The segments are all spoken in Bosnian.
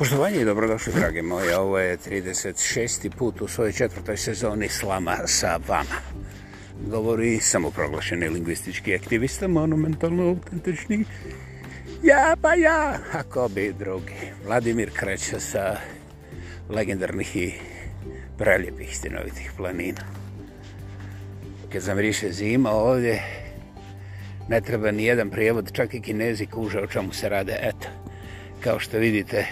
Poštovanje i dobrodošli, dragi moji. Ovo je 36. put u svojoj četvrtoj sezoni Slama sa vama. Govori samoproglašeni lingvistički aktivista, monumentalno autentični. Ja pa ja, ako bi drugi. Vladimir kreće sa legendarnih i preljepih stinovitih planina. Kad zamiriše zima ovdje, ne treba ni jedan prijevod, čak i kinezi kuže o čemu se rade. Eto, kao što vidite,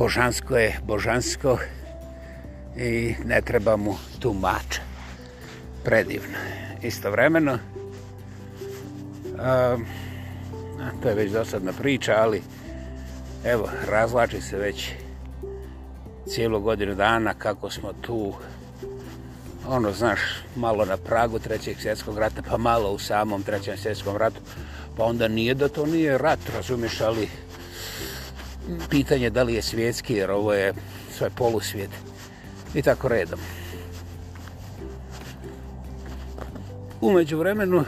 božansko je božansko i ne treba mu tu mač. Predivno je. Istovremeno, ehm, a, to je već dosadna priča, ali evo, razlači se već cijelu godinu dana kako smo tu ono, znaš, malo na pragu trećeg svjetskog rata, pa malo u samom trećem svjetskom ratu, pa onda nije da to nije rat, razumiješ, ali pitanje da li je svjetski jer ovo je sve polusvijet i tako redom. Umeđu vremenu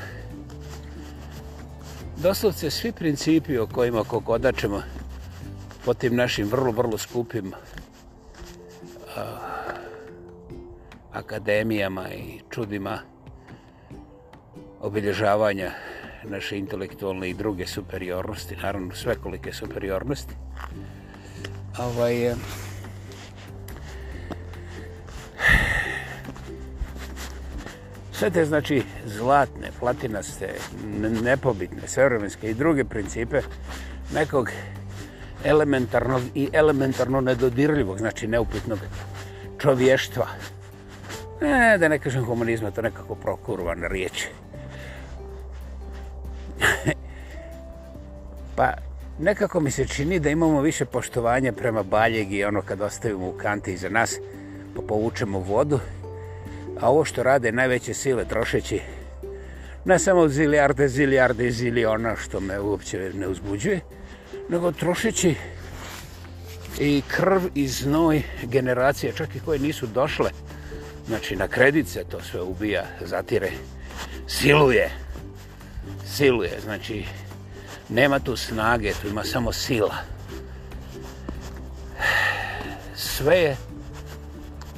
doslovce svi principi o kojima kokodačemo po tim našim vrlo, vrlo skupim uh, akademijama i čudima obilježavanja naše intelektualne i druge superiornosti, naravno svekolike superiornosti. Ovaj, eh, sve te znači zlatne, platinaste, nepobitne, sveorovinske i druge principe nekog elementarnog i elementarno nedodirljivog, znači neupitnog čovještva. E, da ne kažem humanizma, to nekako prokurvana riječ. pa nekako mi se čini da imamo više poštovanja prema Baljegi ono kad ostavimo u kante iza nas pa povučemo vodu a ovo što rade najveće sile trošeći ne samo zilijarde, zilijarde, ziliona što me uopće ne uzbuđuje nego trošeći i krv i znoj generacije čak i koje nisu došle znači na kredice to sve ubija, zatire siluje, siluje siluje. Znači, nema tu snage, tu ima samo sila. Sve je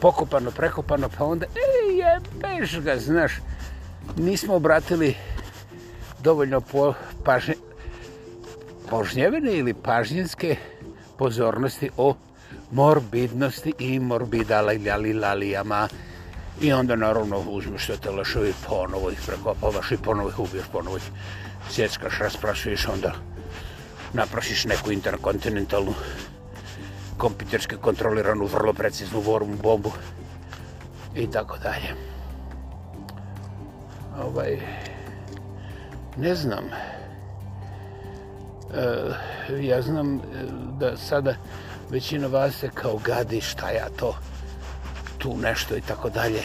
pokupano, prekupano, pa onda, ej, jebeš ga, znaš, nismo obratili dovoljno po, pažnje, požnjevene ili pažnjinske pozornosti o morbidnosti i morbidalilalijama. Morbidalilalijama. I onda naravno uzmiš te telešovi ponovo ih prekopavaš i ponovo ih ubiješ, ponovo ih sjeckaš, rasprašuješ, onda naprašiš neku interkontinentalnu kompiterski kontroliranu, vrlo preciznu vorum bombu i tako dalje. Ovaj, ne znam. E, ja znam e, da sada većina vas je kao gadi šta ja to tu nešto i tako dalje.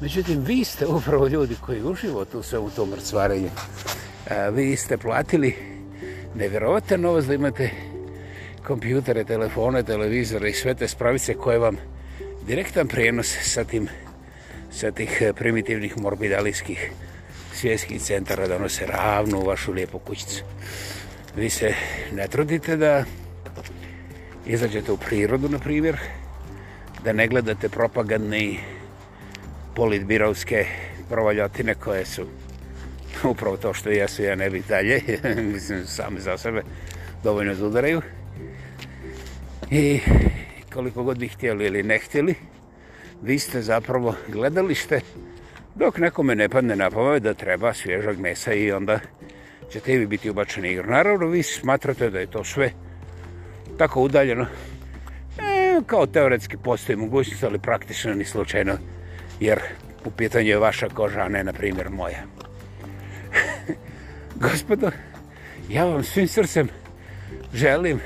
Međutim, vi ste upravo ljudi koji u životu sve u tom mrcvarenju. Vi ste platili nevjerovate novost da imate kompjutere, telefone, televizore i sve te spravice koje vam direktan prijenos sa tim sa tih e, primitivnih morbidalijskih svjetskih centara donose ravnu u vašu lijepu kućicu. Vi se ne trudite da izađete u prirodu, na primjer, da ne gledate propagandne politbirovske provaljotine koje su upravo to što jesu, ja ne bih dalje, mislim, sami za sebe dovoljno zudaraju. I koliko god bi htjeli ili ne htjeli, vi ste zapravo gledalište dok nekome ne padne na pamet da treba svježog mesa i onda ćete i vi biti ubačeni igru. Naravno, vi smatrate da je to sve tako udaljeno kao teoretski postoji mogućnost, ali praktično ni slučajno, jer u pitanju je vaša koža, a ne, na primjer, moja. Gospodo, ja vam svim srcem želim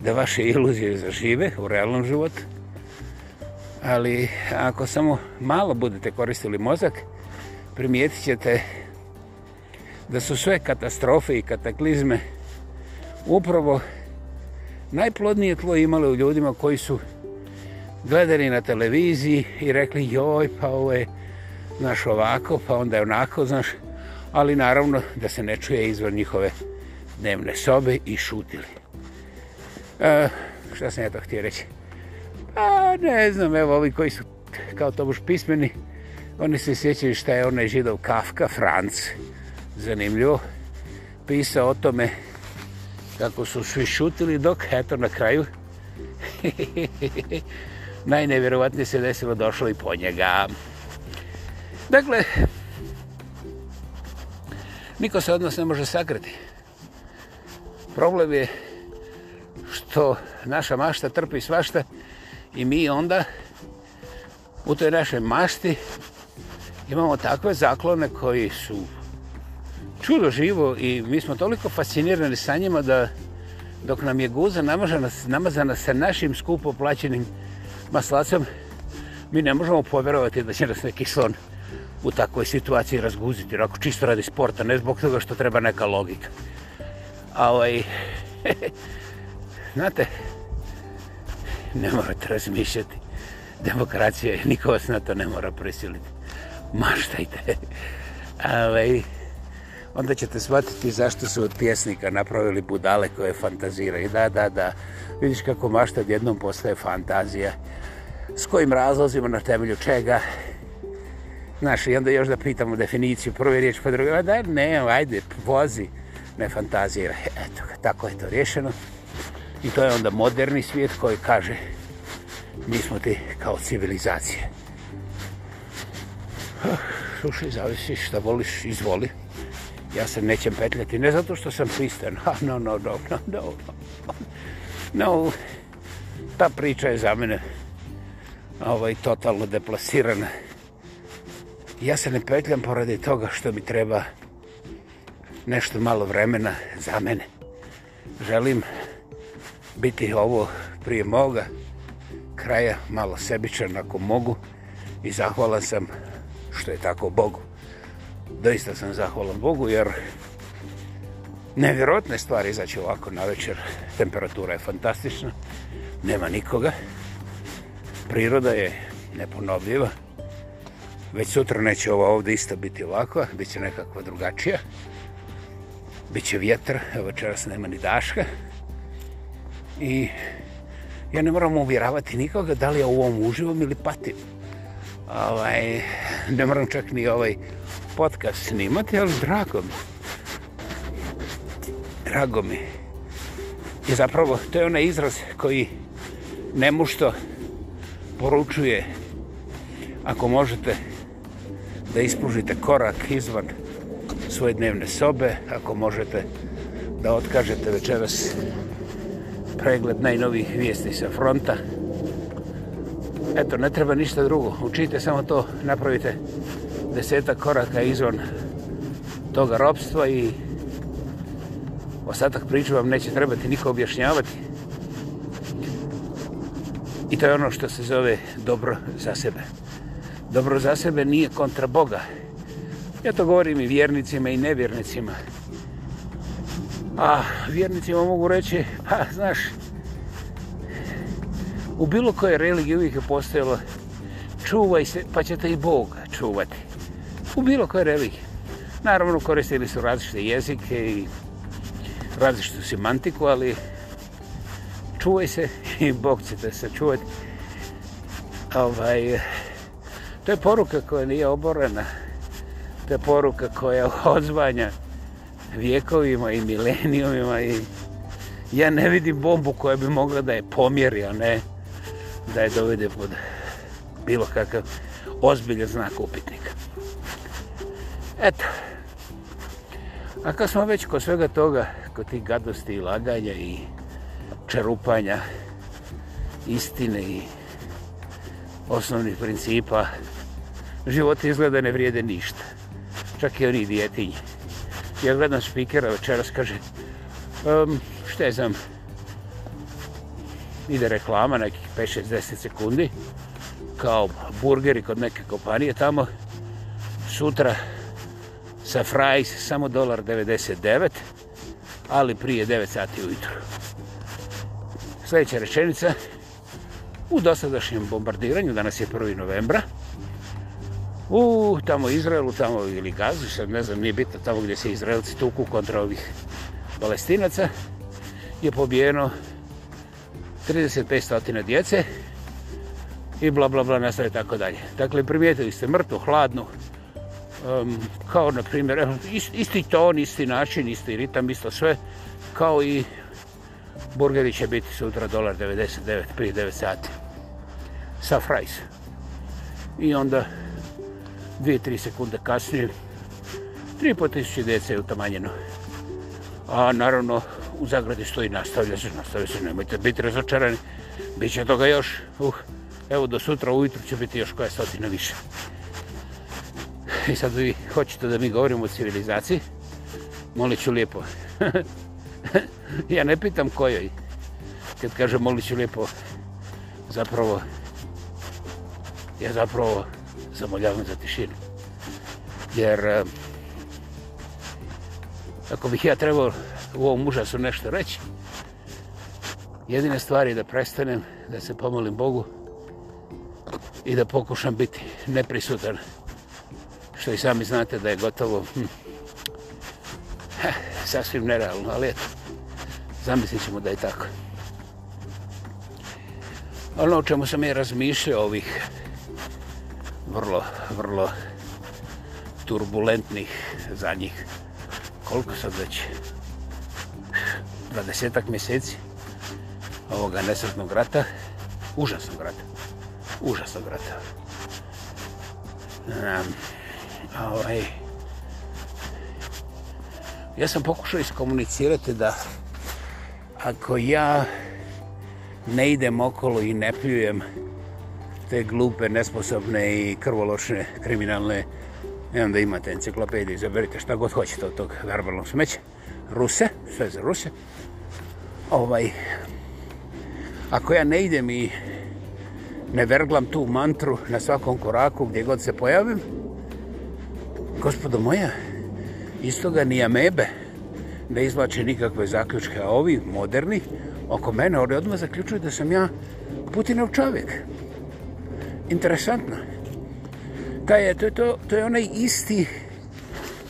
da vaše iluzije zažive u realnom životu, ali ako samo malo budete koristili mozak, primijetit ćete da su sve katastrofe i kataklizme upravo najplodnije tlo imale u ljudima koji su gledali na televiziji i rekli joj, pa ovo je naš ovako, pa onda je onako, znaš, ali naravno da se ne čuje izvor njihove dnevne sobe i šutili. E, šta sam ja to htio reći? Pa ne znam, evo ovi koji su kao to buš pismeni, oni se sjećaju šta je onaj židov Kafka, Franc, zanimljivo, pisao o tome kako su svi šutili dok, eto, na kraju, najnevjerovatnije se desilo, došlo i po njega. Dakle, niko se od nas ne može sakrati. Problem je što naša mašta trpi svašta i mi onda u toj našoj mašti imamo takve zaklone koji su čudo živo i mi smo toliko fascinirani sa njima da dok nam je guza namazana, namazana sa našim skupo plaćenim maslacom, mi ne možemo povjerovati da će nas neki son u takvoj situaciji razguziti. Rako čisto radi sporta, ne zbog toga što treba neka logika. A ovaj, znate, ne morate razmišljati. Demokracija je, niko vas na to ne mora prisiliti. Maštajte. Ali, ovaj, onda ćete shvatiti zašto su od pjesnika napravili budale koje fantaziraju. Da, da, da, vidiš kako mašta jednom postaje fantazija. S kojim razlozima, na temelju čega? Znaš, i onda još da pitamo definiciju, prve riječ pa druga, da, ne, ajde, vozi, ne fantazira. E, eto ga, tako je to rješeno. I to je onda moderni svijet koji kaže, mi smo ti kao civilizacije. Ah, slušaj, zavisi šta voliš, izvoli ja se nećem petljati, ne zato što sam pristan, ha, no, no, no, no, no, no, ta priča je za mene ovaj, totalno deplasirana. Ja se ne petljam poradi toga što mi treba nešto malo vremena za mene. Želim biti ovo prije moga kraja, malo sebičan ako mogu i zahvalan sam što je tako Bogu doista sam zahvalan Bogu, jer nevjerojatne stvari izaći ovako na večer. Temperatura je fantastična, nema nikoga. Priroda je neponobljiva. Već sutra neće ova ovdje isto biti ovako, bit će nekakva drugačija. Biće vjetr, večeras nema ni daška. I ja ne moram uvjeravati nikoga da li ja u ovom uživam ili patim. Ovaj, ne moram čak ni ovaj podcast snimati, ali drago mi. Drago mi. I zapravo, to je onaj izraz koji nemušto poručuje ako možete da ispružite korak izvan svoje dnevne sobe, ako možete da otkažete večeras pregled najnovih vijesti sa fronta. Eto, ne treba ništa drugo. Učite samo to, napravite desetak koraka izvan toga ropstva i ostatak priče vam neće trebati niko objašnjavati. I to je ono što se zove dobro za sebe. Dobro za sebe nije kontra Boga. Ja to govorim i vjernicima i nevjernicima. A vjernicima mogu reći, pa znaš, u bilo koje religije uvijek je postojalo čuvaj se, pa ćete i Boga čuvati u bilo koje religije. Naravno, koristili su različite jezike i različitu semantiku, ali čuvaj se i Bog će te sačuvati. Ovaj, to je poruka koja nije oborena. To je poruka koja odzvanja vjekovima i milenijumima i ja ne vidim bombu koja bi mogla da je pomjeri, a ne da je dovede pod bilo kakav ozbiljan znak upitnika. Eto. A kad smo već kod svega toga, kod tih gadosti i laganja i čerupanja istine i osnovnih principa, život izgleda ne vrijede ništa. Čak i oni djetinji. Ja gledam spikera večeras, kaže, um, šte znam, ide reklama nekih 5-60 sekundi, kao burgeri kod neke kompanije tamo, sutra sa frajs samo dolar 99 ali prije 9 sati ujutru sljedeća rečenica u dosadašnjem bombardiranju danas je 1. novembra u tamo Izraelu tamo ili Gazu sad ne znam nije bitno tamo gdje se Izraelci tuku kontra ovih palestinaca je pobijeno 35 stotina djece i bla bla bla nastaje tako dalje dakle primijetili ste mrtvo hladno um, kao na primjer, isti ton, isti način, isti ritam, isto sve, kao i burgeri će biti sutra dolar 99 prije 9 sati sa frajs. I onda 2-3 sekunde kasnije 3500 dc je utamanjeno. A naravno u zagradi stoji nastavlja se, nastavlja se, nemojte biti razočarani. Biće toga još, uh, evo do sutra ujutru će biti još koja stotina više. I sad vi hoćete da mi govorimo o civilizaciji? Molit ću lijepo. ja ne pitam kojoj. Kad kažem molit ću lijepo, zapravo, ja zapravo zamoljavam za tišinu. Jer eh, ako bih ja trebao u ovom užasu nešto reći, jedina stvar je da prestanem, da se pomolim Bogu i da pokušam biti neprisutan što i sami znate da je gotovo hm, sasvim nerealno, ali eto, zamislit ćemo da je tako. Ono o čemu sam i razmišljao ovih vrlo, vrlo turbulentnih za njih, koliko sad već, dvadesetak mjeseci ovoga nesretnog rata, užasnog rata, užasnog rata. Um, ovaj, ja sam pokušao iskomunicirati da ako ja ne idem okolo i ne pljujem te glupe, nesposobne i krvološne kriminalne ne znam da imate enciklopedije, izaberite šta god hoćete od tog verbalnog smeća, ruse, sve za ruse, ovaj, ako ja ne idem i ne verglam tu mantru na svakom koraku gdje god se pojavim, gospodo moja, iz toga ni amebe ne izvlače nikakve zaključke, a ovi moderni oko mene, oni odmah zaključuju da sam ja Putinov čovjek. Interesantno. Ta je, to, je to, to je onaj isti,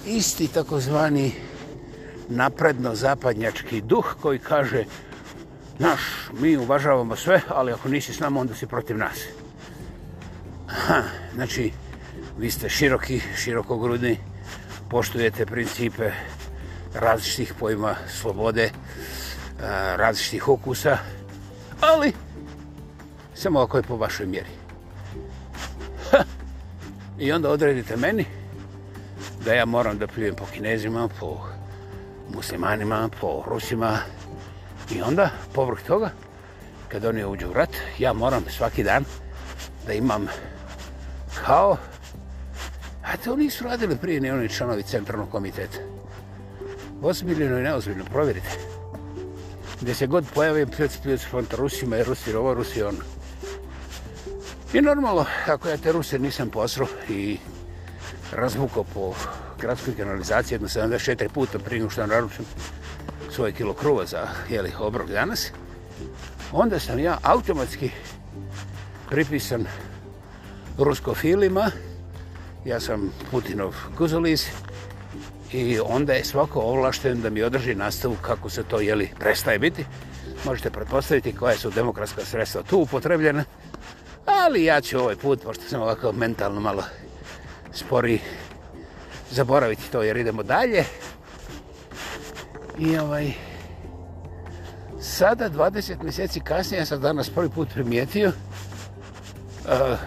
isti takozvani napredno-zapadnjački duh koji kaže naš, mi uvažavamo sve, ali ako nisi s nama, onda si protiv nas. Ha, znači, vi ste široki, širokogrudni, poštujete principe različitih pojma slobode, e, različitih okusa, ali samo ako je po vašoj mjeri. Ha! I onda odredite meni da ja moram da pijem po kinezima, po muslimanima, po rusima. I onda, povrh toga, kad oni uđu u rat, ja moram svaki dan da imam kao A to nisu radili prije ni oni članovi centralnog komiteta. Ozbiljeno i neozbiljno, provjerite. Gdje se god pojave predstavljaju se fronta Rusima, jer Rusi je ovo, Rusi je ono. I normalno, ako ja te Ruse nisam posro i razvukao po gradskoj kanalizaciji jedno 74 puta prije što naručim svoj kilo kruva za jeli, obrok danas, onda sam ja automatski pripisan ruskofilima, filima ja sam Putinov kuzuliz i onda je svako ovlašten da mi održi nastavu kako se to jeli prestaje biti. Možete pretpostaviti koje su demokratska sredstva tu upotrebljena, ali ja ću ovaj put, pošto sam ovako mentalno malo spori, zaboraviti to jer idemo dalje. I ovaj, sada 20 mjeseci kasnije, ja sam danas prvi put primijetio, uh,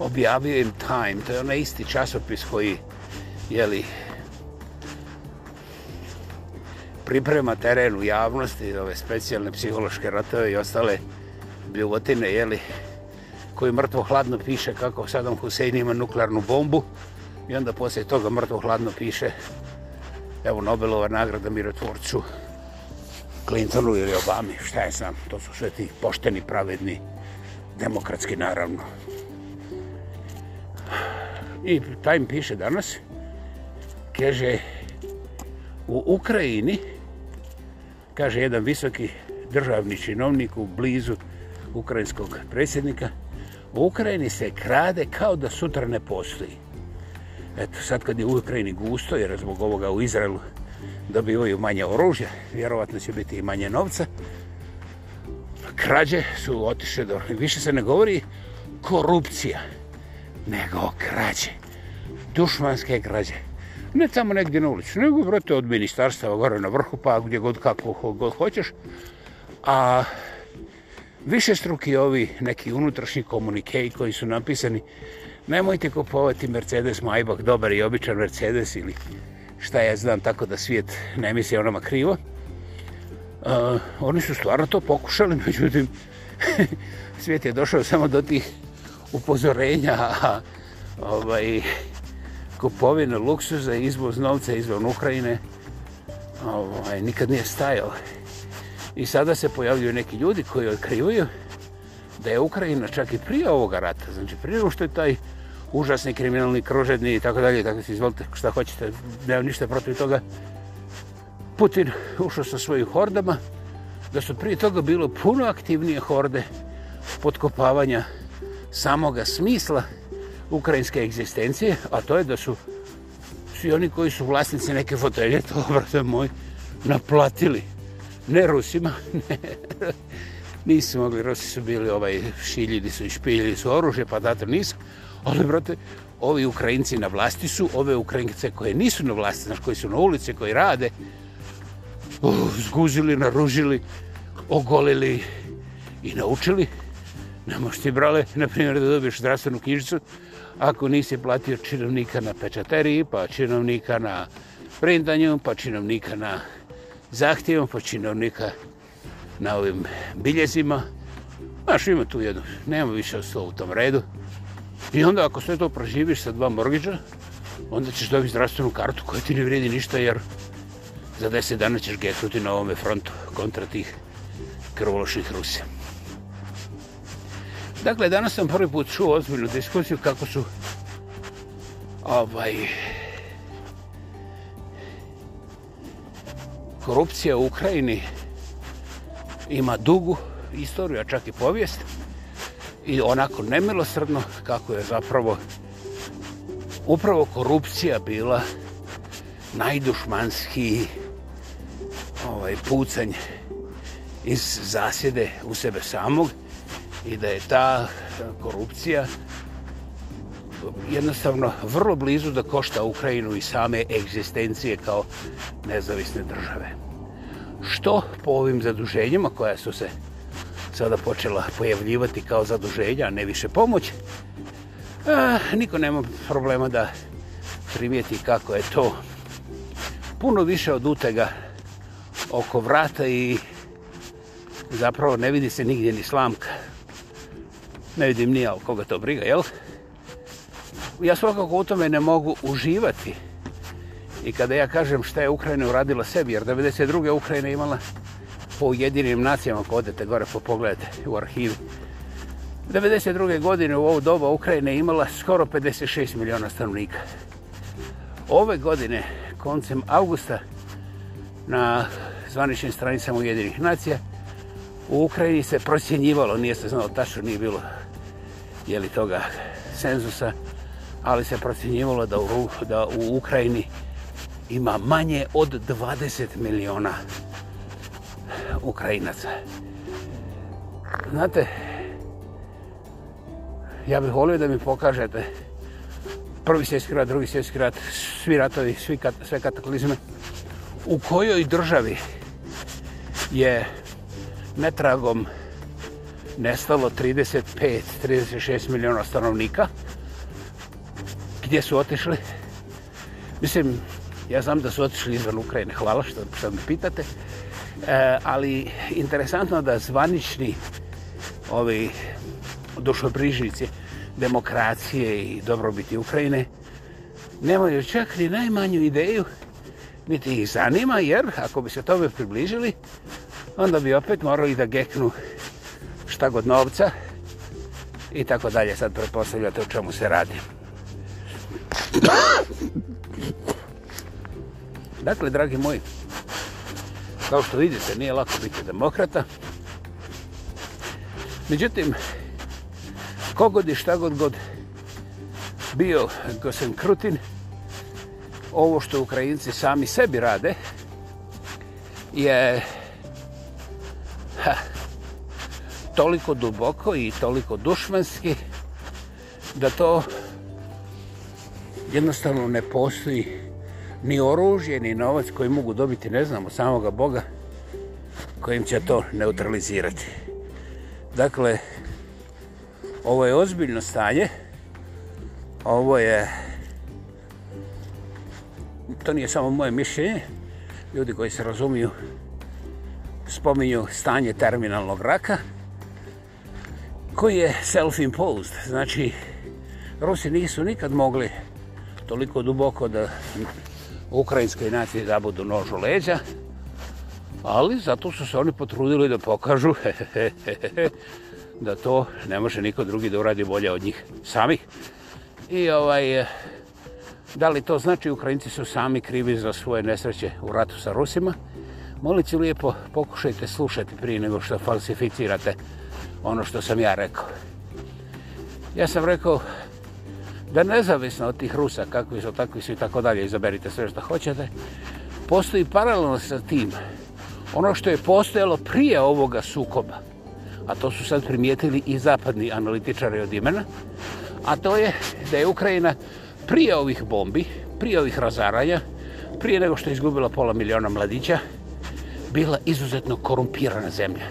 objavio im Time, to je onaj isti časopis koji jeli, priprema teren u javnosti, ove specijalne psihološke ratove i ostale bljubotine, jeli, koji mrtvo hladno piše kako Saddam Hussein ima nuklearnu bombu i onda poslije toga mrtvo hladno piše evo Nobelova nagrada mirotvorcu Clintonu ili Obami, šta je znam, to su sve ti pošteni, pravedni, demokratski naravno, i Time piše danas, keže, u Ukrajini, kaže jedan visoki državni činovnik u blizu ukrajinskog predsjednika, u Ukrajini se krade kao da sutra ne postoji. Eto, sad kad je u Ukrajini gusto, jer zbog ovoga u Izraelu dobivaju manje oružja, vjerovatno će biti i manje novca, krađe su otišle do... Više se ne govori korupcija nego krađe. Dušmanske krađe. Ne tamo negdje na ulicu, nego vrote od ministarstva gore na vrhu, pa gdje god kako god hoćeš. A više struki ovi neki unutrašnji komunikej koji su napisani, nemojte kupovati Mercedes, Maybach, dobar i običan Mercedes ili šta ja znam, tako da svijet ne misli onama krivo. Uh, oni su stvarno to pokušali, međutim, svijet je došao samo do tih upozorenja ovaj, kupovinu luksuza i izvoz novca izvan Ukrajine ovaj, nikad nije stajalo. I sada se pojavljuju neki ljudi koji otkrivaju da je Ukrajina čak i prije ovoga rata, znači prije što je taj užasni kriminalni kružedni i tako dalje, tako se izvolite šta hoćete, nemam ništa protiv toga. Putin ušao sa svojim hordama, da su prije toga bilo puno aktivnije horde podkopavanja kopavanja samoga smisla ukrajinske egzistencije, a to je da su svi oni koji su vlasnici neke fotelje, to obrata moj, naplatili. Ne Rusima, ne. Nisu mogli, Rusi su bili ovaj, šiljili su i špiljili su oružje, pa dato nisu. Ali, brate, ovi Ukrajinci na vlasti su, ove Ukrajince koje nisu na vlasti, znaš, koji su na ulici, koji rade, uh, zguzili, naružili, ogolili i naučili. Ne možeš ti, brale, na primjer, da dobiješ zdravstvenu knjižicu ako nisi platio činovnika na pečateriji, pa činovnika na printanju, pa činovnika na zahtjevom, pa činovnika na ovim biljezima. Znaš, ima tu jednu, nema više od u tom redu. I onda ako sve to proživiš sa dva morgiđa, onda ćeš dobiti zdravstvenu kartu koja ti ne vredi ništa, jer za deset dana ćeš getuti na ovome frontu kontra tih krvoloških Rusija. Dakle, danas sam prvi put čuo ozbiljnu diskusiju kako su ovaj, korupcija u Ukrajini ima dugu istoriju, a čak i povijest, i onako nemilosrdno kako je zapravo upravo korupcija bila najdušmanski ovaj, pucanj iz zasjede u sebe samog, i da je ta korupcija jednostavno vrlo blizu da košta Ukrajinu i same egzistencije kao nezavisne države. Što po ovim zaduženjima koja su se sada počela pojavljivati kao zaduženja, a ne više pomoć, a, niko nema problema da primijeti kako je to puno više od utega oko vrata i zapravo ne vidi se nigdje ni slamka ne vidim nija koga to briga, jel? Ja svakako u tome ne mogu uživati. I kada ja kažem šta je Ukrajina uradila sebi, jer 92. Ukrajina imala po jedinim nacijama, ako odete gore po pa pogledate u arhivi, 92. godine u ovu dobu Ukrajina imala skoro 56 miliona stanovnika. Ove godine, koncem augusta, na zvaničnim stranicama Ujedinih nacija, u Ukrajini se procjenjivalo, nije se znao tačno, nije bilo jeli toga senzusa, ali se procjenjivalo da u, da u Ukrajini ima manje od 20 miliona Ukrajinaca. Znate, ja bih volio da mi pokažete prvi svjetski rat, drugi svjetski rat, svi ratovi, svi kat, sve kataklizme, u kojoj državi je netragom nestalo 35-36 miliona stanovnika. Gdje su otišli? Mislim, ja znam da su otišli izvan Ukrajine, hvala što, što mi pitate. E, ali interesantno da zvanični ovi dušobrižnici demokracije i dobrobiti Ukrajine nemaju čak ni najmanju ideju niti ih zanima, jer ako bi se tome približili, onda bi opet morali da geknu šta god novca i tako dalje. Sad pretpostavljate o čemu se radi. Dakle, dragi moji, kao što vidite, nije lako biti demokrata. Međutim, kogod i šta god god bio Gosen Krutin, ovo što Ukrajinci sami sebi rade je toliko duboko i toliko dušmanski da to jednostavno ne postoji ni oružje, ni novac koji mogu dobiti, ne znamo, samoga Boga kojim će to neutralizirati. Dakle, ovo je ozbiljno stanje, ovo je, to nije samo moje mišljenje, ljudi koji se razumiju spominju stanje terminalnog raka, koji je self-imposed. Znači, Rusi nisu nikad mogli toliko duboko da ukrajinske nacije zabudu nož u leđa, ali zato su se oni potrudili da pokažu da to ne može niko drugi da uradi bolje od njih samih. I ovaj, da li to znači Ukrajinci su sami krivi za svoje nesreće u ratu sa Rusima? Molit ću lijepo, pokušajte slušati prije nego što falsificirate ono što sam ja rekao. Ja sam rekao da nezavisno od tih Rusa, kakvi su, takvi su i tako dalje, izaberite sve što hoćete, postoji paralelno sa tim ono što je postojalo prije ovoga sukoba, a to su sad primijetili i zapadni analitičari od imena, a to je da je Ukrajina prije ovih bombi, prije ovih razaranja, prije nego što je izgubila pola miliona mladića, bila izuzetno korumpirana zemlja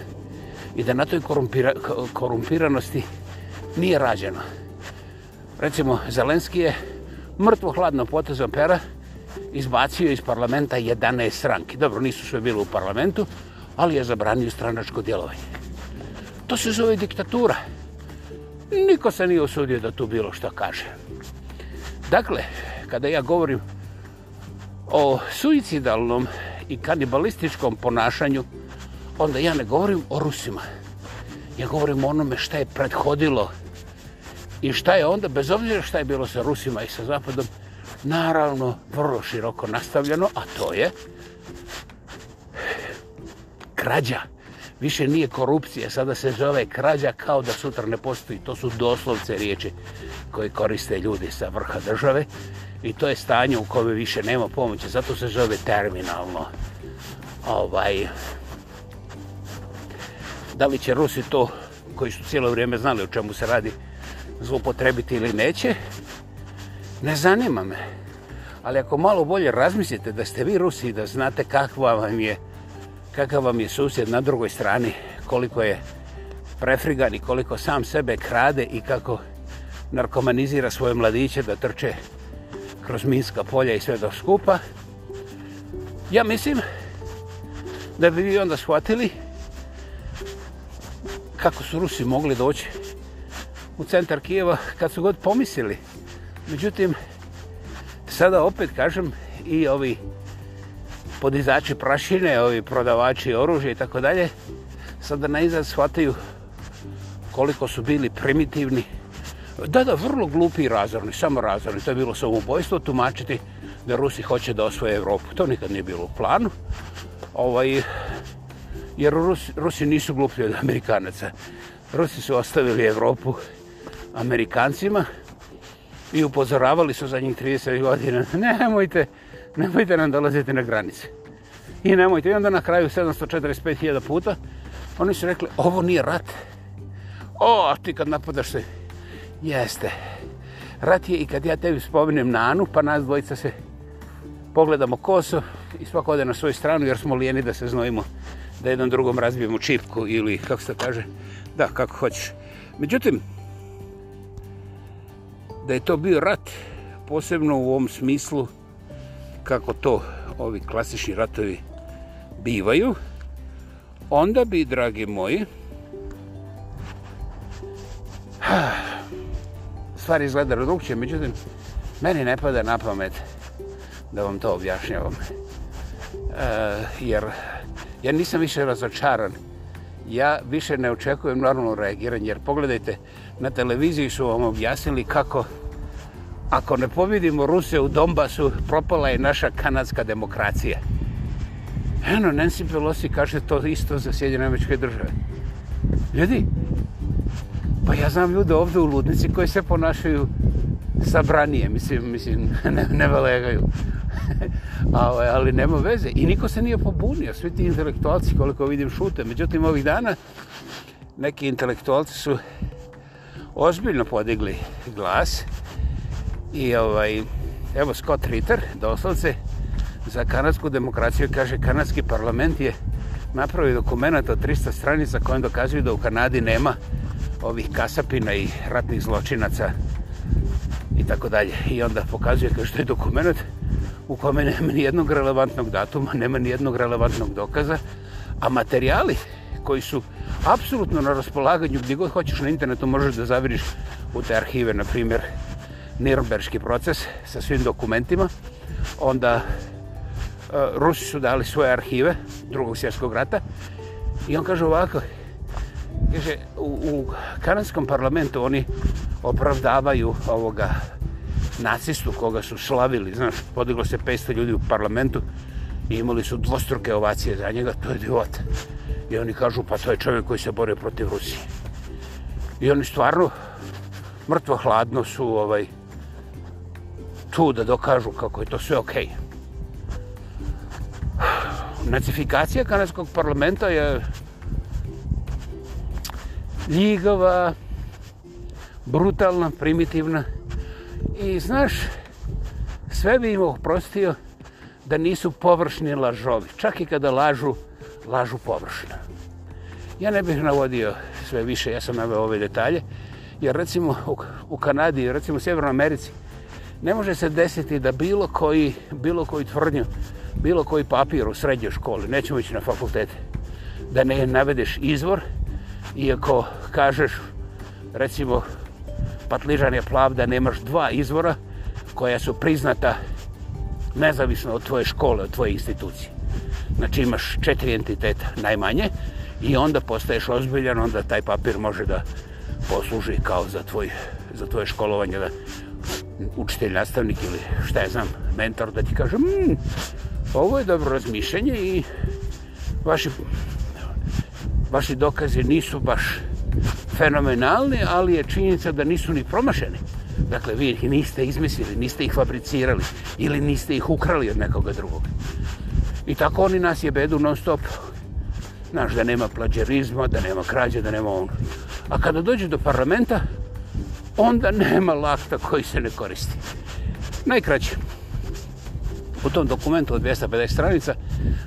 i da na toj korumpira, korumpiranosti nije rađeno. Recimo, Zelenski je mrtvo hladno potezom pera izbacio iz parlamenta 11 stranki. Dobro, nisu sve bili u parlamentu, ali je zabranio stranačko djelovanje. To se zove diktatura. Niko se nije usudio da tu bilo što kaže. Dakle, kada ja govorim o suicidalnom i kanibalističkom ponašanju uh, onda ja ne govorim o Rusima. Ja govorim o onome šta je prethodilo i šta je onda, bez obzira šta je bilo sa Rusima i sa Zapadom, naravno vrlo široko nastavljeno, a to je krađa. Više nije korupcija, sada se zove krađa kao da sutra ne postoji. To su doslovce riječi koje koriste ljudi sa vrha države i to je stanje u kome više nema pomoće. Zato se zove terminalno ovaj, da li će Rusi to koji su cijelo vrijeme znali o čemu se radi zlopotrebiti ili neće ne zanima me ali ako malo bolje razmislite da ste vi Rusi da znate kakva vam je kakav vam je susjed na drugoj strani koliko je prefrigan i koliko sam sebe krade i kako narkomanizira svoje mladiće da trče kroz Minska polja i sve do skupa ja mislim da bi vi onda shvatili kako su Rusi mogli doći u centar Kijeva kad su god pomislili. Međutim, sada opet kažem i ovi podizači prašine, ovi prodavači oružja i tako dalje, sada na izad shvataju koliko su bili primitivni. Da, da, vrlo glupi i razorni, samo razorni. To je bilo samobojstvo tumačiti da Rusi hoće da osvoje Evropu. To nikad nije bilo u planu. Ovaj, jer Rusi, Rusi nisu glupi od Amerikanaca. Rusi su ostavili Evropu Amerikancima i upozoravali su za njih 30 godina. Nemojte, nemojte nam dolaziti na granice. I nemojte. I onda na kraju 745.000 puta oni su rekli, ovo nije rat. O, a ti kad napadaš se, jeste. Rat je i kad ja tebi spominem Nanu, pa nas dvojica se pogledamo koso i svako ode na svoju stranu jer smo lijeni da se znojimo da jednom drugom razbijemo čipku ili kako se kaže, da, kako hoćeš. Međutim, da je to bio rat, posebno u ovom smislu kako to ovi klasični ratovi bivaju, onda bi, dragi moji, stvari izgleda drugčije, međutim, meni ne pada na pamet da vam to objašnjavam. E, jer Ja nisam više razočaran. Ja više ne očekujem normalno reagiranje, jer pogledajte, na televiziji su vam objasnili kako ako ne pobjedimo Rusije u Donbasu, propala je naša kanadska demokracija. Eno, Nancy Pelosi kaže to isto za Sjedinu američke države. Ljudi, pa ja znam ljude ovde u Ludnici koji se ponašaju sabranije, mislim, mislim ne, ne valegaju ali, ovaj, ali nema veze. I niko se nije pobunio, svi ti intelektualci koliko vidim šute. Međutim, ovih dana neki intelektualci su ozbiljno podigli glas i ovaj, evo Scott Ritter, doslovce, za kanadsku demokraciju kaže kanadski parlament je napravio dokument od 300 stranica kojem dokazuju da u Kanadi nema ovih kasapina i ratnih zločinaca i tako dalje. I onda pokazuje kao što je dokument u kome nema nijednog relevantnog datuma, nema nijednog relevantnog dokaza, a materijali koji su apsolutno na raspolaganju, gdje god hoćeš na internetu, možeš da zaviriš u te arhive, na primjer, Nirnberški proces sa svim dokumentima, onda e, Rusi su dali svoje arhive drugog svjetskog rata i on kaže ovako, kaže, u, u kanadskom parlamentu oni opravdavaju ovoga nacistu koga su slavili, znaš, podiglo se 500 ljudi u parlamentu i imali su dvostruke ovacije za njega, to je divot. I oni kažu, pa to je čovjek koji se bore protiv Rusije. I oni stvarno, mrtvo hladno su, ovaj, tu da dokažu kako je to sve okej. Okay. Nacifikacija kanadskog parlamenta je ljigava, brutalna, primitivna, I znaš, sve bi im oprostio da nisu površni lažovi. Čak i kada lažu, lažu površno. Ja ne bih navodio sve više, ja sam naveo ove detalje, jer recimo u Kanadi, recimo u Sjevernoj Americi, ne može se desiti da bilo koji, bilo koji tvrdnju, bilo koji papir u srednjoj školi, nećemo ići na fakultete, da ne navedeš izvor, iako kažeš, recimo, patližanje plav da nemaš dva izvora koja su priznata nezavisno od tvoje škole, od tvoje institucije. Znači imaš četiri entiteta najmanje i onda postaješ ozbiljan, onda taj papir može da posluži kao za, tvoj, za tvoje školovanje, da učitelj, nastavnik ili šta je znam, mentor, da ti kaže mmm, ovo je dobro razmišljanje i vaši, vaši dokaze nisu baš fenomenalni, ali je činjenica da nisu ni promašeni. Dakle, vi ih niste izmislili, niste ih fabricirali ili niste ih ukrali od nekoga drugog. I tako oni nas je bedu non stop. Znaš, da nema plađerizma, da nema krađe, da nema ono. A kada dođe do parlamenta, onda nema lakta koji se ne koristi. Najkraće, u tom dokumentu od 250 stranica,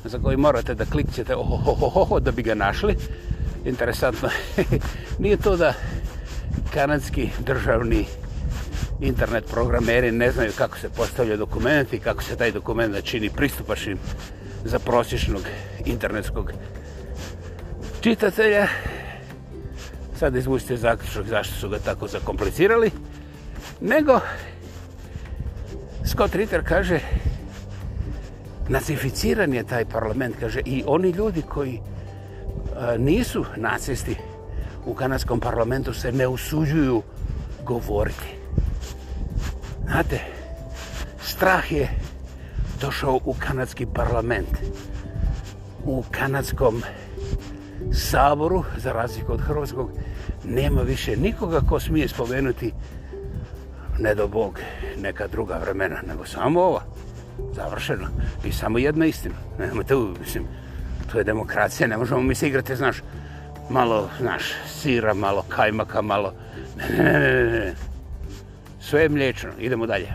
za koji morate da klikćete ohohohoho da bi ga našli, interesantno nije to da kanadski državni internet programeri ne znaju kako se postavlja dokument i kako se taj dokument čini pristupačnim za prosječnog internetskog čitatelja sad izvučite zaključak zašto su ga tako zakomplicirali nego Scott Ritter kaže nacificiran je taj parlament kaže i oni ljudi koji E, nisu nacisti u kanadskom parlamentu se ne usuđuju govoriti. Znate, strah je došao u kanadski parlament. U kanadskom saboru, za razliku od Hrvatskog, nema više nikoga ko smije spomenuti ne do Bog neka druga vremena, nego samo ova. Završeno. I samo jedna istina. Nemo to, mislim, to je demokracija, ne možemo mi se igrati, znaš, malo, znaš, sira, malo kajmaka, malo, ne, ne, ne, ne, ne. Sve je mlječno, idemo dalje.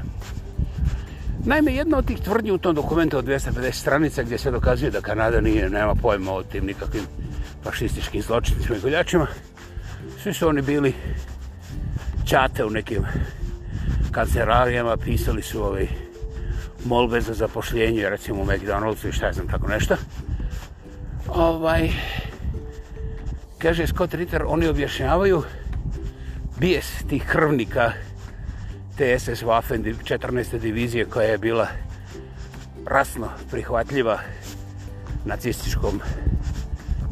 Naime, jedna od tih tvrdnji u tom dokumentu od 250 stranica gdje se dokazuje da Kanada nije, nema pojma o tim nikakvim fašističkim zločinicima i guljačima, svi su oni bili čate u nekim kancelarijama, pisali su ovi ovaj, molbe za zapošljenje, recimo u McDonald'su i šta je znam, tako nešto ovaj, kaže Scott Ritter, oni objašnjavaju bijes tih krvnika TSS Waffen 14. divizije koja je bila rasno prihvatljiva nacističkom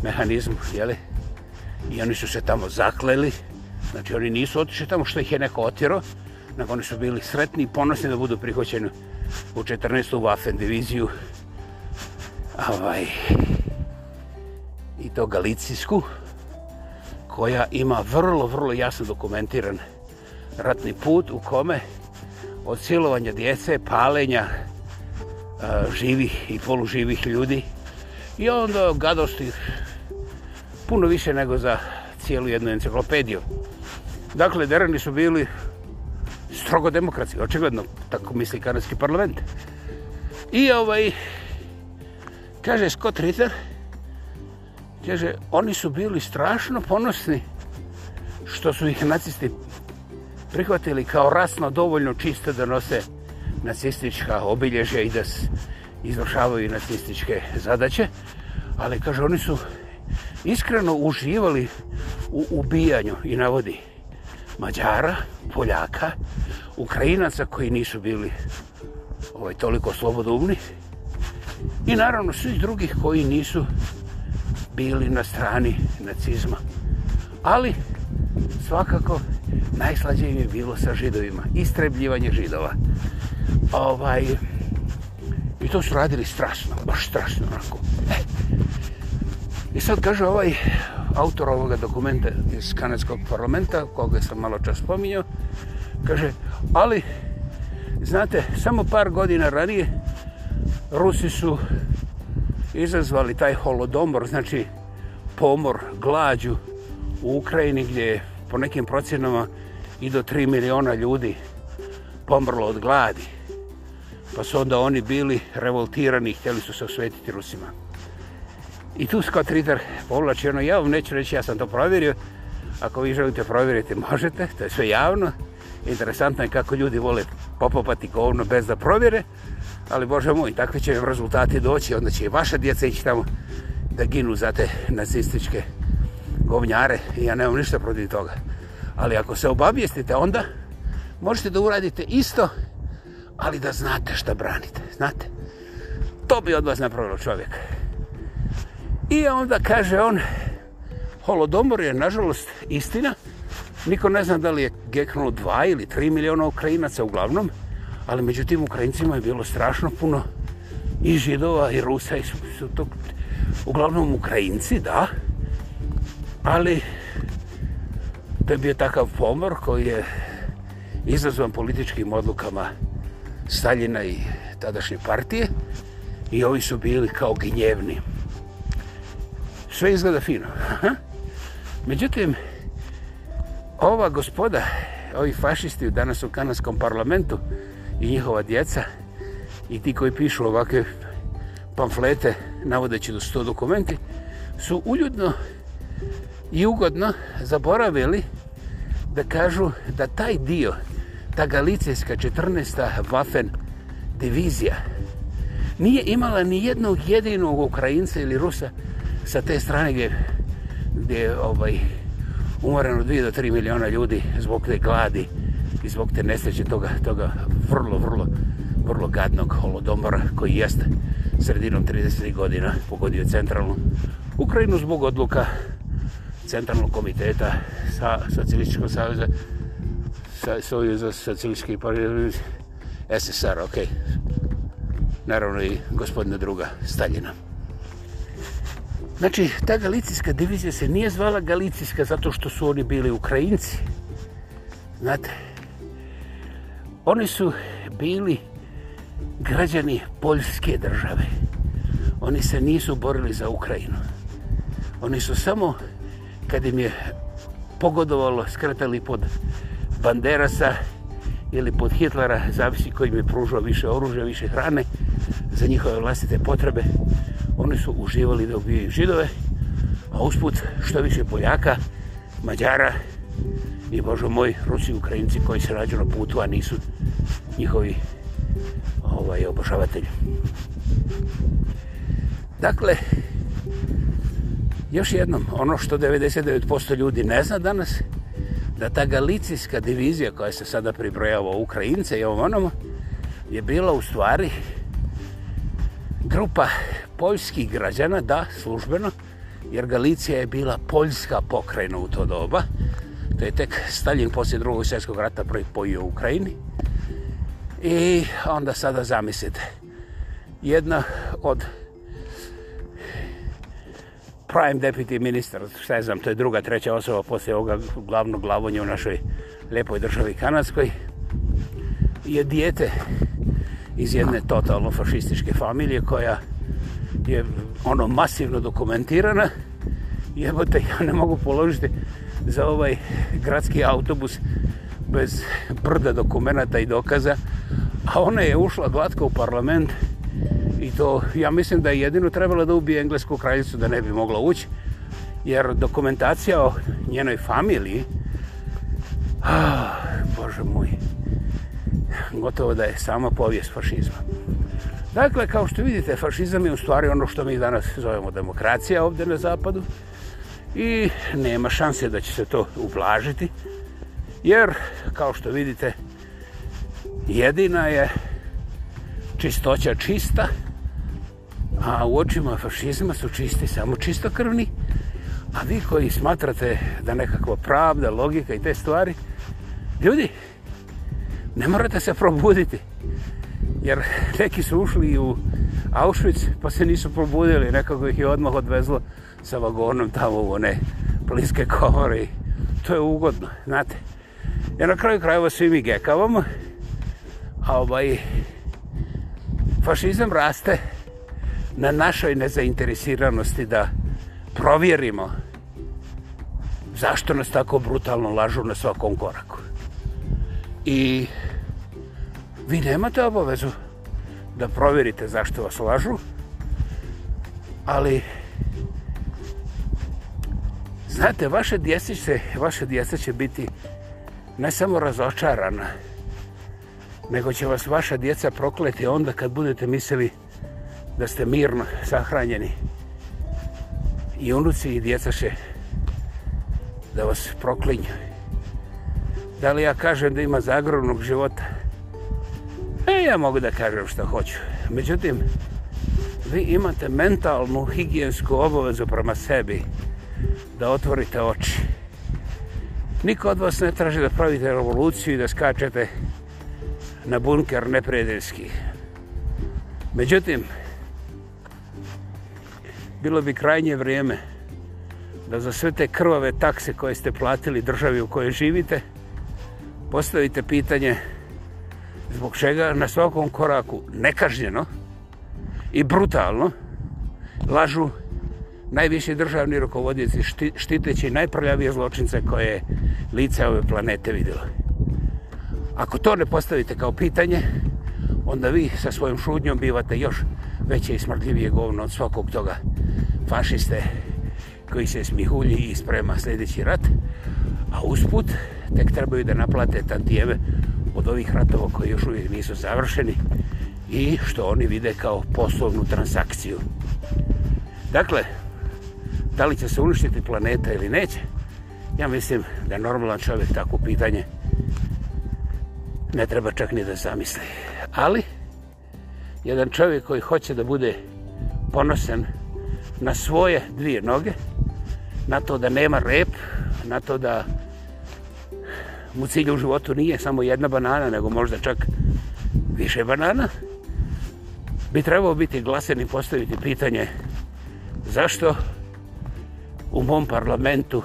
mehanizmu, jeli? I oni su se tamo zakleli, znači oni nisu otišli tamo što ih je neko otjero, nego oni su bili sretni i ponosni da budu prihvaćeni u 14. Waffen diviziju. Ovaj, i to Galicijsku, koja ima vrlo, vrlo jasno dokumentiran ratni put u kome od silovanja djece, palenja a, e, živih i poluživih ljudi i onda gadosti puno više nego za cijelu jednu enciklopediju. Dakle, derani su bili strogo demokratski, očigledno, tako misli kanadski parlament. I ovaj, kaže Scott Ritter, Kaže, oni su bili strašno ponosni što su ih nacisti prihvatili kao rasno dovoljno čisto da nose nacistička obilježja i da izvršavaju nacističke zadaće. Ali, kaže, oni su iskreno uživali u ubijanju i navodi Mađara, Poljaka, Ukrajinaca koji nisu bili ovaj, toliko slobodumni i naravno svih drugih koji nisu bili na strani nacizma. Ali, svakako, najslađe im je bilo sa židovima. Istrebljivanje židova. Ovaj, I to su radili strašno, baš strašno onako. E, I sad kaže ovaj autor ovoga dokumenta iz kanadskog parlamenta, koga sam malo čas spominjao, kaže, ali, znate, samo par godina ranije Rusi su izazvali taj holodomor, znači pomor, glađu u Ukrajini gdje je po nekim procjenama i do 3 miliona ljudi pomrlo od gladi. Pa su onda oni bili revoltirani i htjeli su se osvetiti Rusima. I tu Scott Ritter povlači ono, ja vam neću reći, ja sam to provjerio. Ako vi želite provjeriti, možete, to je sve javno. Interesantno je kako ljudi vole popopati govno bez da provjere, ali bože moj, takve će rezultate doći, onda će i vaše djece ići tamo da ginu za te nacističke govnjare i ja nemam ništa protiv toga. Ali ako se obavijestite, onda možete da uradite isto, ali da znate šta branite, znate. To bi od vas napravilo čovjek. I onda kaže on, holodomor je nažalost istina, niko ne zna da li je geknulo dva ili tri miliona ukrajinaca uglavnom, ali međutim Ukrajincima je bilo strašno puno i židova i rusa i su, su to uglavnom Ukrajinci, da, ali to je bio takav pomor koji je izazvan političkim odlukama Staljina i tadašnje partije i ovi su bili kao gnjevni. Sve izgleda fino. Međutim, ova gospoda, ovi fašisti danas u kanadskom parlamentu, i njihova djeca i ti koji pišu ovakve pamflete navodeći do sto dokumenti su uljudno i ugodno zaboravili da kažu da taj dio ta galicijska 14. Waffen divizija nije imala ni jednog jedinog Ukrajinca ili Rusa sa te strane gdje, gdje ovaj, umoreno 2 do 3 miliona ljudi zbog te gladi i zbog te nesreće toga, toga vrlo, vrlo, vrlo gadnog holodomora koji jest sredinom 30. godina pogodio centralnu Ukrajinu zbog odluka centralnog komiteta sa Socialističkog savjeza sa, Sovjeza Socialističke parije SSR, ok. Naravno i gospodina druga Staljina. Znači, ta galicijska divizija se nije zvala galicijska zato što su oni bili Ukrajinci. Znate, Oni su bili građani Poljske države. Oni se nisu borili za Ukrajinu. Oni su samo, kad im je pogodovalo, skretali pod Banderasa ili pod Hitlera, zavisi koji im je pružao više oružja, više hrane za njihove vlastite potrebe. Oni su uživali da ubijaju židove, a usput što više Poljaka, Mađara, ni Bože moj, Rusi i Ukrajinci koji se rađu na putu, a nisu njihovi ovaj, obožavatelji. Dakle, još jednom, ono što 99% ljudi ne zna danas, da ta galicijska divizija koja se sada pribrojava Ukrajince i ovom onom, je bila u stvari grupa poljskih građana, da, službeno, jer Galicija je bila poljska pokrajina u to doba, To je tek Stalin poslije drugog svjetskog rata prvi pojio u Ukrajini. I onda sada zamislite. Jedna od prime deputy minister, šta je znam, to je druga, treća osoba poslije ovoga glavnog glavonja u našoj lepoj državi Kanadskoj, je dijete iz jedne totalno fašističke familije koja je ono masivno dokumentirana. Jebote, ja ne mogu položiti za ovaj gradski autobus bez brda dokumenta i dokaza. A ona je ušla glatko u parlament i to, ja mislim da je jedino trebala da ubije englesku kraljicu da ne bi mogla ući, jer dokumentacija o njenoj familiji, ah, bože moj, gotovo da je sama povijest fašizma. Dakle, kao što vidite, fašizam je u stvari ono što mi danas zovemo demokracija ovdje na zapadu i nema šanse da će se to uplažiti jer kao što vidite jedina je čistoća čista a u očima fašizma su čisti samo čistokrvni a vi koji smatrate da nekakva pravda, logika i te stvari ljudi ne morate se probuditi jer neki su ušli u Auschwitz pa se nisu probudili nekako ih je odmah odvezlo sa vagonom tamo u one bliske komore. To je ugodno, znate. Ja na kraju krajeva svi mi gekavamo, a ovaj fašizam raste na našoj nezainteresiranosti da provjerimo zašto nas tako brutalno lažu na svakom koraku. I vi nemate obavezu da provjerite zašto vas lažu, ali Znate, vaše djece će, vaše djece će biti ne samo razočarana, nego će vas vaša djeca prokleti onda kad budete mislili da ste mirno sahranjeni. I unuci i djeca će da vas proklinju. Da li ja kažem da ima zagrovnog života? E, ja mogu da kažem što hoću. Međutim, vi imate mentalnu higijensku obavezu prema sebi da otvorite oči. Niko od vas ne traži da pravite revoluciju i da skačete na bunker neprijedeljski. Međutim, bilo bi krajnje vrijeme da za sve te krvave takse koje ste platili državi u kojoj živite, postavite pitanje zbog čega na svakom koraku nekažnjeno i brutalno lažu najviši državni rukovodnici štiteći najprljavije zločince koje je lice ove planete vidjelo. Ako to ne postavite kao pitanje, onda vi sa svojom šudnjom bivate još veće i smrtljivije govno od svakog toga fašiste koji se smihulji i sprema sljedeći rat, a usput tek trebaju da naplate tantijeve od ovih ratova koji još uvijek nisu završeni i što oni vide kao poslovnu transakciju. Dakle, da li će se uništiti planeta ili neće, ja mislim da normalan čovjek tako pitanje ne treba čak ni da zamisli. Ali, jedan čovjek koji hoće da bude ponosen na svoje dvije noge, na to da nema rep, na to da mu cilj u životu nije samo jedna banana, nego možda čak više banana, bi trebao biti glasen i postaviti pitanje zašto u mom parlamentu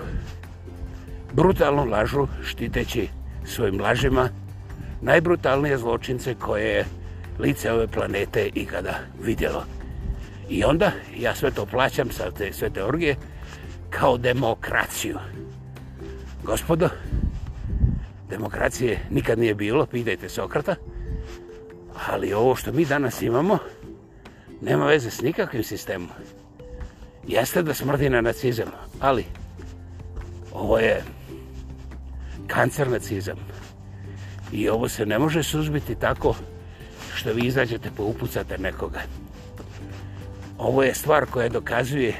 brutalno lažu štiteći svojim lažima najbrutalnije zločince koje je lice ove planete ikada vidjelo. I onda ja sve to plaćam sa te, sve te orgije kao demokraciju. Gospodo, demokracije nikad nije bilo, pitajte Sokrata, ali ovo što mi danas imamo nema veze s nikakvim sistemom jeste da smrdi na nacizam, ali ovo je kancer nacizam. I ovo se ne može suzbiti tako što vi izađete pa upucate nekoga. Ovo je stvar koja dokazuje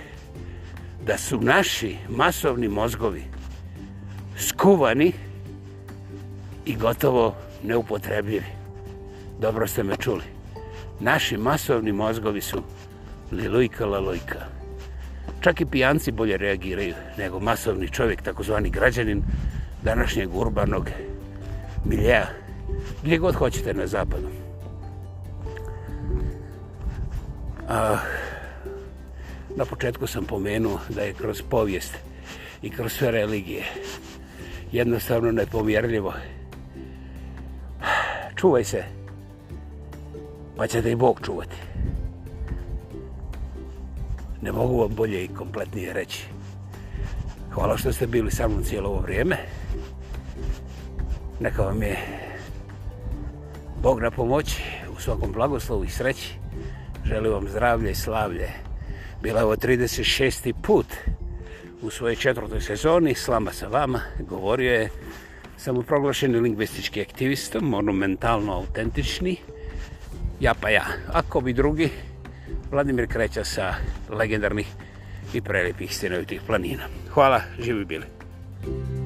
da su naši masovni mozgovi skuvani i gotovo neupotrebljivi. Dobro ste me čuli. Naši masovni mozgovi su lilujka la lujka. lujka. Čak i pijanci bolje reagiraju nego masovni čovjek, takozvani građanin današnjeg urbanog miljeja, gdje god hoćete na zapadu. A, na početku sam pomenuo da je kroz povijest i kroz sve religije jednostavno nepomjerljivo. Čuvaj se, pa će te i Bog čuvati ne mogu vam bolje i kompletnije reći. Hvala što ste bili sa mnom cijelo ovo vrijeme. Neka vam je Bog na pomoći u svakom blagoslovu i sreći. Želim vam zdravlje i slavlje. Bila je ovo 36. put u svojoj četvrtoj sezoni. Slama sa vama. Govorio je samoproglašeni lingvistički aktivista, monumentalno autentični. Ja pa ja. Ako bi drugi, Vladimir Kreća sa legendarnih i prelipih stenovitih planina. Hvala, živi bili. Thank you.